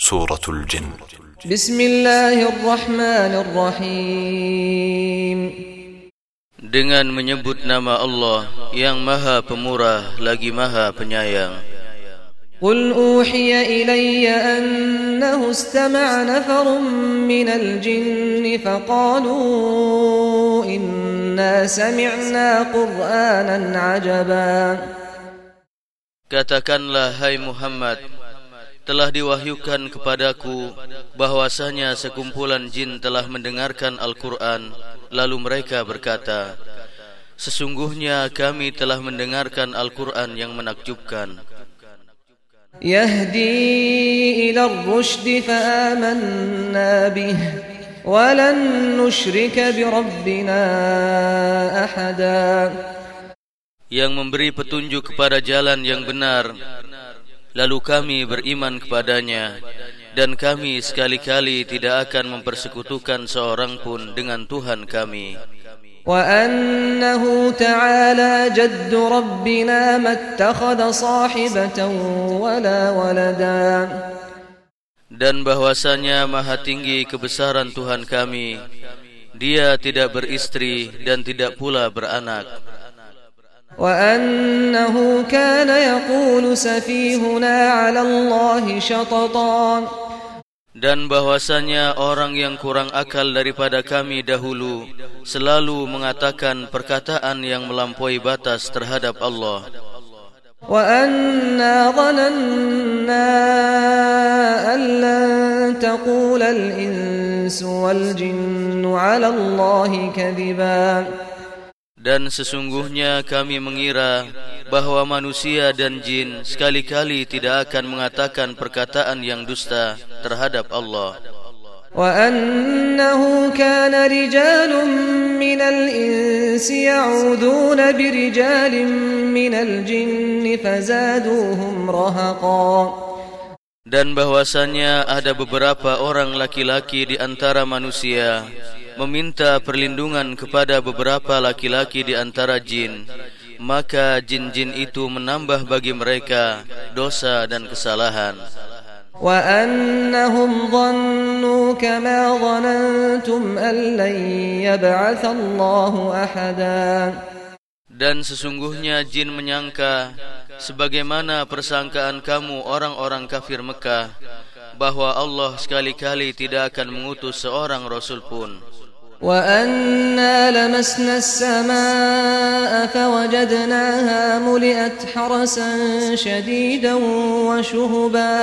سورة الجن بسم الله الرحمن الرحيم Dengan menyebut nama Allah yang maha pemurah lagi maha penyayang قل أوحي إلي أنه استمع نفر من الجن فقالوا إنا سمعنا قرآنا عجبا Katakanlah hai Muhammad telah diwahyukan kepadaku bahwasanya sekumpulan jin telah mendengarkan Al-Qur'an lalu mereka berkata Sesungguhnya kami telah mendengarkan Al-Qur'an yang menakjubkan. Yahdi ila ar-rusyd fa amanna bih bi rabbina ahada. Yang memberi petunjuk kepada jalan yang benar lalu kami beriman kepadanya dan kami sekali-kali tidak akan mempersekutukan seorang pun dengan Tuhan kami وأنه تعالى جد ربنا ما اتخذ صاحبة ولا ولدا dan bahwasanya maha tinggi kebesaran Tuhan kami dia tidak beristri dan tidak pula beranak وأنه كان يقول سفيهنا على الله شططا dan bahwasanya orang yang kurang akal daripada kami dahulu selalu mengatakan perkataan yang melampaui batas terhadap Allah وأنا ظننا أن لن تقول الإنس والجن على الله كذبا Dan sesungguhnya kami mengira bahawa manusia dan jin sekali-kali tidak akan mengatakan perkataan yang dusta terhadap Allah. وأنه كان رجال من الإنس يعوذون برجال من الجن فزادوهم رهقا Dan bahwasanya ada beberapa orang laki-laki di antara manusia meminta perlindungan kepada beberapa laki-laki di antara jin, maka jin-jin itu menambah bagi mereka dosa dan kesalahan. وأنهم ظنوا كما ظننتم أن لن يبعث الله أحدا Dan sesungguhnya jin menyangka sebagaimana persangkaan kamu orang-orang kafir Mekah bahwa Allah sekali-kali tidak akan mengutus seorang rasul pun. وأنا لمسنا السماء فوجدناها ملئت حرسا شديدا وشهبا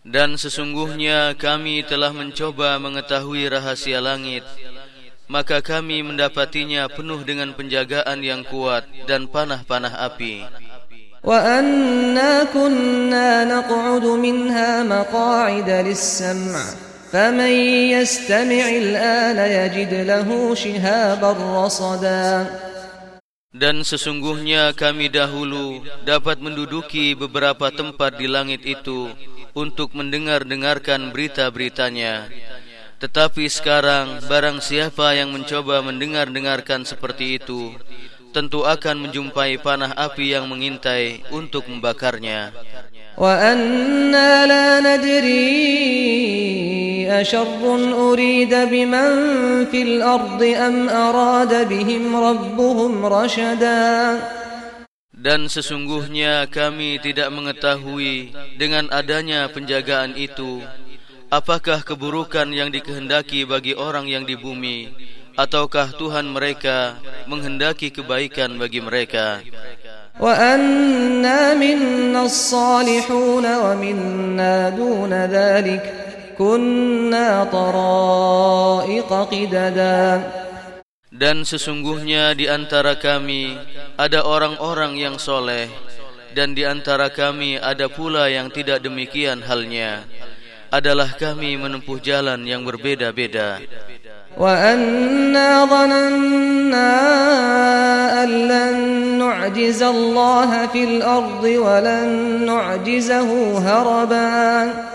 Dan sesungguhnya kami telah mencoba mengetahui rahasia langit maka kami mendapatinya penuh dengan penjagaan yang kuat dan panah-panah api وأنا كنا نقعد منها مقاعد للسمع فمن يستمع الآن يجد له شهابا رصدا Dan sesungguhnya kami dahulu dapat menduduki beberapa tempat di langit itu untuk mendengar-dengarkan berita-beritanya. Tetapi sekarang barang siapa yang mencoba mendengar-dengarkan seperti itu, tentu akan menjumpai panah api yang mengintai untuk membakarnya. وأنا لا ندري أشر أريد بمن في الأرض أم أراد بهم ربهم رشدا Dan sesungguhnya kami tidak mengetahui dengan adanya penjagaan itu apakah keburukan yang dikehendaki bagi orang yang di bumi ataukah Tuhan mereka menghendaki kebaikan bagi mereka وأنا منا الصالحون ومنا دون ذلك kunna taraiqa qidada. Dan sesungguhnya di antara kami ada orang-orang yang soleh dan di antara kami ada pula yang tidak demikian halnya. Adalah kami menempuh jalan yang berbeda-beda. Wa anna dhanna an lan nu'jizallaha fil ardi wa lan nu'jizahu harabana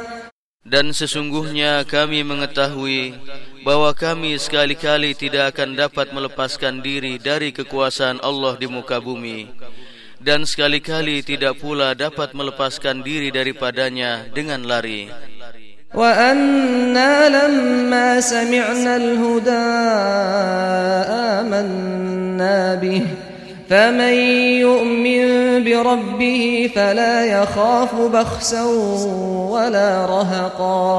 dan sesungguhnya kami mengetahui bahwa kami sekali-kali tidak akan dapat melepaskan diri dari kekuasaan Allah di muka bumi dan sekali-kali tidak pula dapat melepaskan diri daripadanya dengan lari. Wa anna lamma sami'na al-huda amanna bihi فمن يؤمن بربه فلا يخاف بخسا ولا رهقا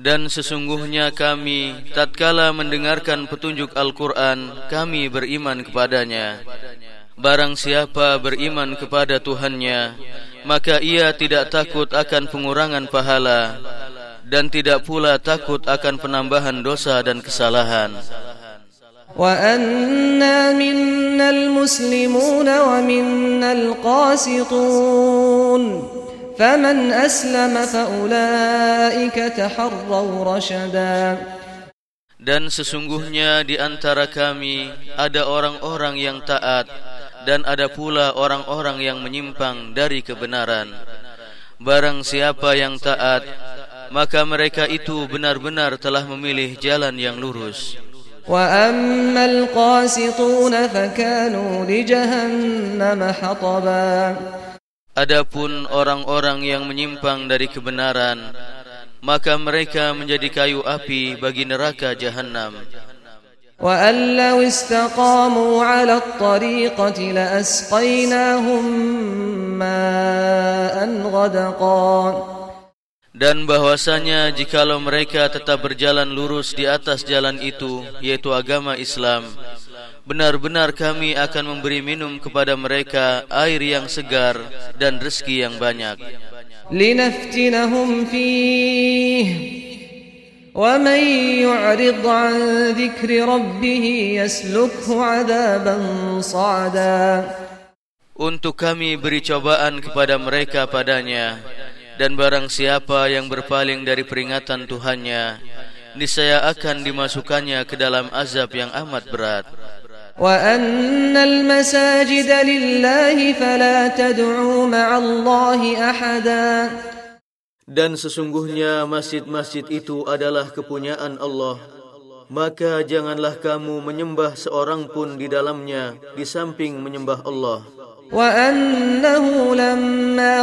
Dan sesungguhnya kami tatkala mendengarkan petunjuk Al-Quran kami beriman kepadanya Barang siapa beriman kepada Tuhannya Maka ia tidak takut akan pengurangan pahala Dan tidak pula takut akan penambahan dosa dan kesalahan وَأَنَّا مِنَّا الْمُسْلِمُونَ وَمِنَّا الْقَاسِطُونَ فَمَنْ أَسْلَمَ فَأُولَئِكَ تَحَرَّوْ رَشَدًا Dan sesungguhnya di antara kami ada orang-orang yang taat dan ada pula orang-orang yang menyimpang dari kebenaran. Barang siapa yang taat, maka mereka itu benar-benar telah memilih jalan yang lurus. وَأَمَّا الْقَاسِطُونَ فَكَانُوا لِجَهَنَّمَ حَطَبًا Adapun orang-orang yang menyimpang dari kebenaran, maka mereka menjadi kayu api bagi neraka jahanam. وأن لو استقاموا على الطريقة لأسقيناهم ماء غدقا dan bahwasanya jikalau mereka tetap berjalan lurus di atas jalan itu yaitu agama Islam benar-benar kami akan memberi minum kepada mereka air yang segar dan rezeki yang banyak. linaftinahum fi wa man yu'rid 'an dhikri rabbih yaslukhu 'adaban sa'ada untuk kami beri cobaan kepada mereka padanya dan barang siapa yang berpaling dari peringatan Tuhannya niscaya akan dimasukkannya ke dalam azab yang amat berat وأن المساجد لله فلا تدعوا مع الله أحدا dan sesungguhnya masjid-masjid itu adalah kepunyaan Allah. Maka janganlah kamu menyembah seorang pun di dalamnya di samping menyembah Allah. Wa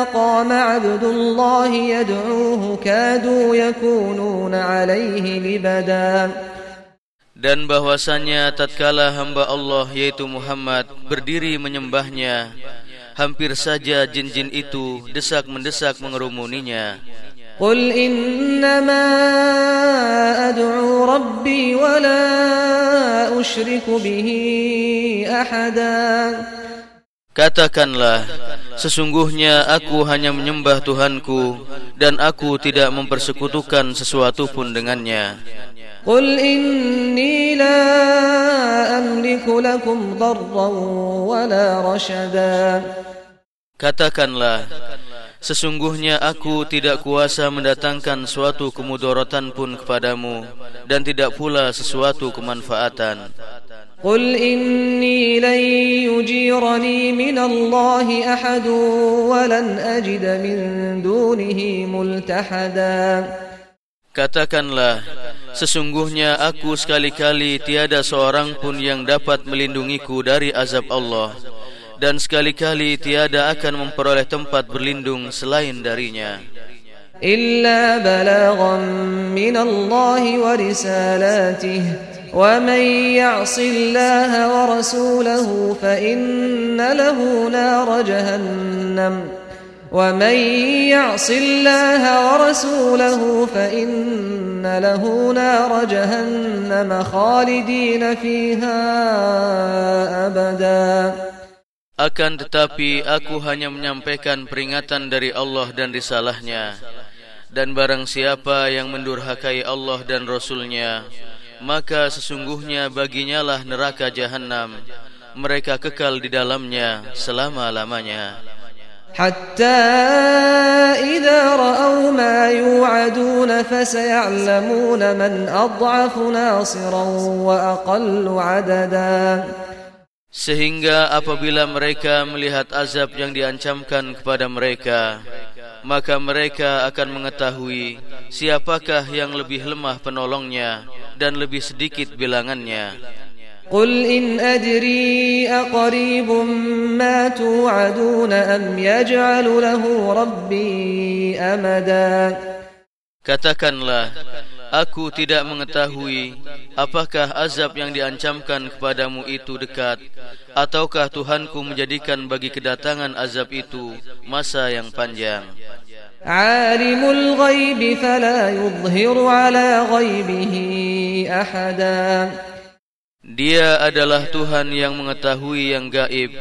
lamma qama 'abdullah yad'uhu kadu yakununa 'alayhi libada. Dan bahwasanya tatkala hamba Allah yaitu Muhammad berdiri menyembahnya, hampir saja jin-jin itu desak-mendesak mengerumuninya. Qul innama ad'u rabbi wa la ushriku bihi ahada. Katakanlah, sesungguhnya aku hanya menyembah Tuhanku dan aku tidak mempersekutukan sesuatu pun dengannya. Qul inni la amliku lakum darran wa la rashada. Katakanlah, sesungguhnya aku tidak kuasa mendatangkan suatu kemudaratan pun kepadamu dan tidak pula sesuatu kemanfaatan. Qul inni lan yujirani min Allah ahad wa lan ajid min dunihi multahada. Katakanlah, Sesungguhnya aku sekali-kali tiada seorang pun yang dapat melindungiku dari azab Allah dan sekali-kali tiada akan memperoleh tempat berlindung selain darinya. Illa balaghan min Allah wa risalatih wa man ya'si Allah wa rasulahu fa inna lahu nar jahannam ومن يعص الله ورسوله فإن له نار جهنم خالدين فيها أبدا Akan tetapi aku hanya menyampaikan peringatan dari Allah dan risalahnya. Dan barang siapa yang mendurhakai Allah dan Rasulnya Maka sesungguhnya baginya lah neraka jahanam Mereka kekal di dalamnya selama-lamanya. Hatta idha ra'au ma yu'adun Fasaya'lamun man ad'afu nasiran wa aqallu Sehingga apabila mereka melihat azab yang diancamkan kepada mereka Maka mereka akan mengetahui siapakah yang lebih lemah penolongnya Dan lebih sedikit bilangannya قل إن أدري أقريب ما توعدون أم يجعل له ربي أمدا Katakanlah, aku tidak mengetahui apakah azab yang diancamkan kepadamu itu dekat ataukah Tuhanku menjadikan bagi kedatangan azab itu masa yang panjang. Alimul ghaib fala yudhhiru ala ghaibihi ahada. Dia adalah Tuhan yang mengetahui yang gaib,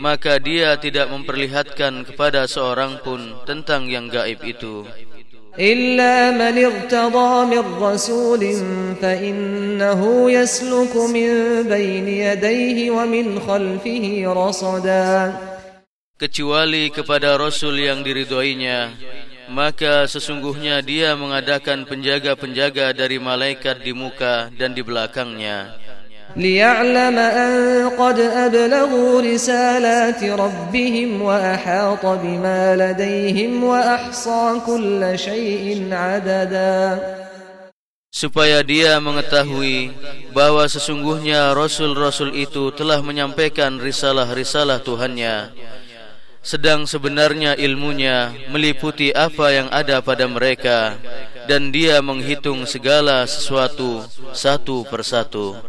maka dia tidak memperlihatkan kepada seorang pun tentang yang gaib itu. إلا من ارتضى من رسول فإنه يسلك من بين يديه ومن خلفه رصدا Kecuali kepada Rasul yang diridhoinya Maka sesungguhnya dia mengadakan penjaga-penjaga dari malaikat di muka dan di belakangnya ليعلم أن قد أبلغوا رسالات ربهم وأحاط بما لديهم وأحصى كل شيء عددا supaya dia mengetahui bahwa sesungguhnya rasul-rasul itu telah menyampaikan risalah-risalah Tuhannya sedang sebenarnya ilmunya meliputi apa yang ada pada mereka dan dia menghitung segala sesuatu satu persatu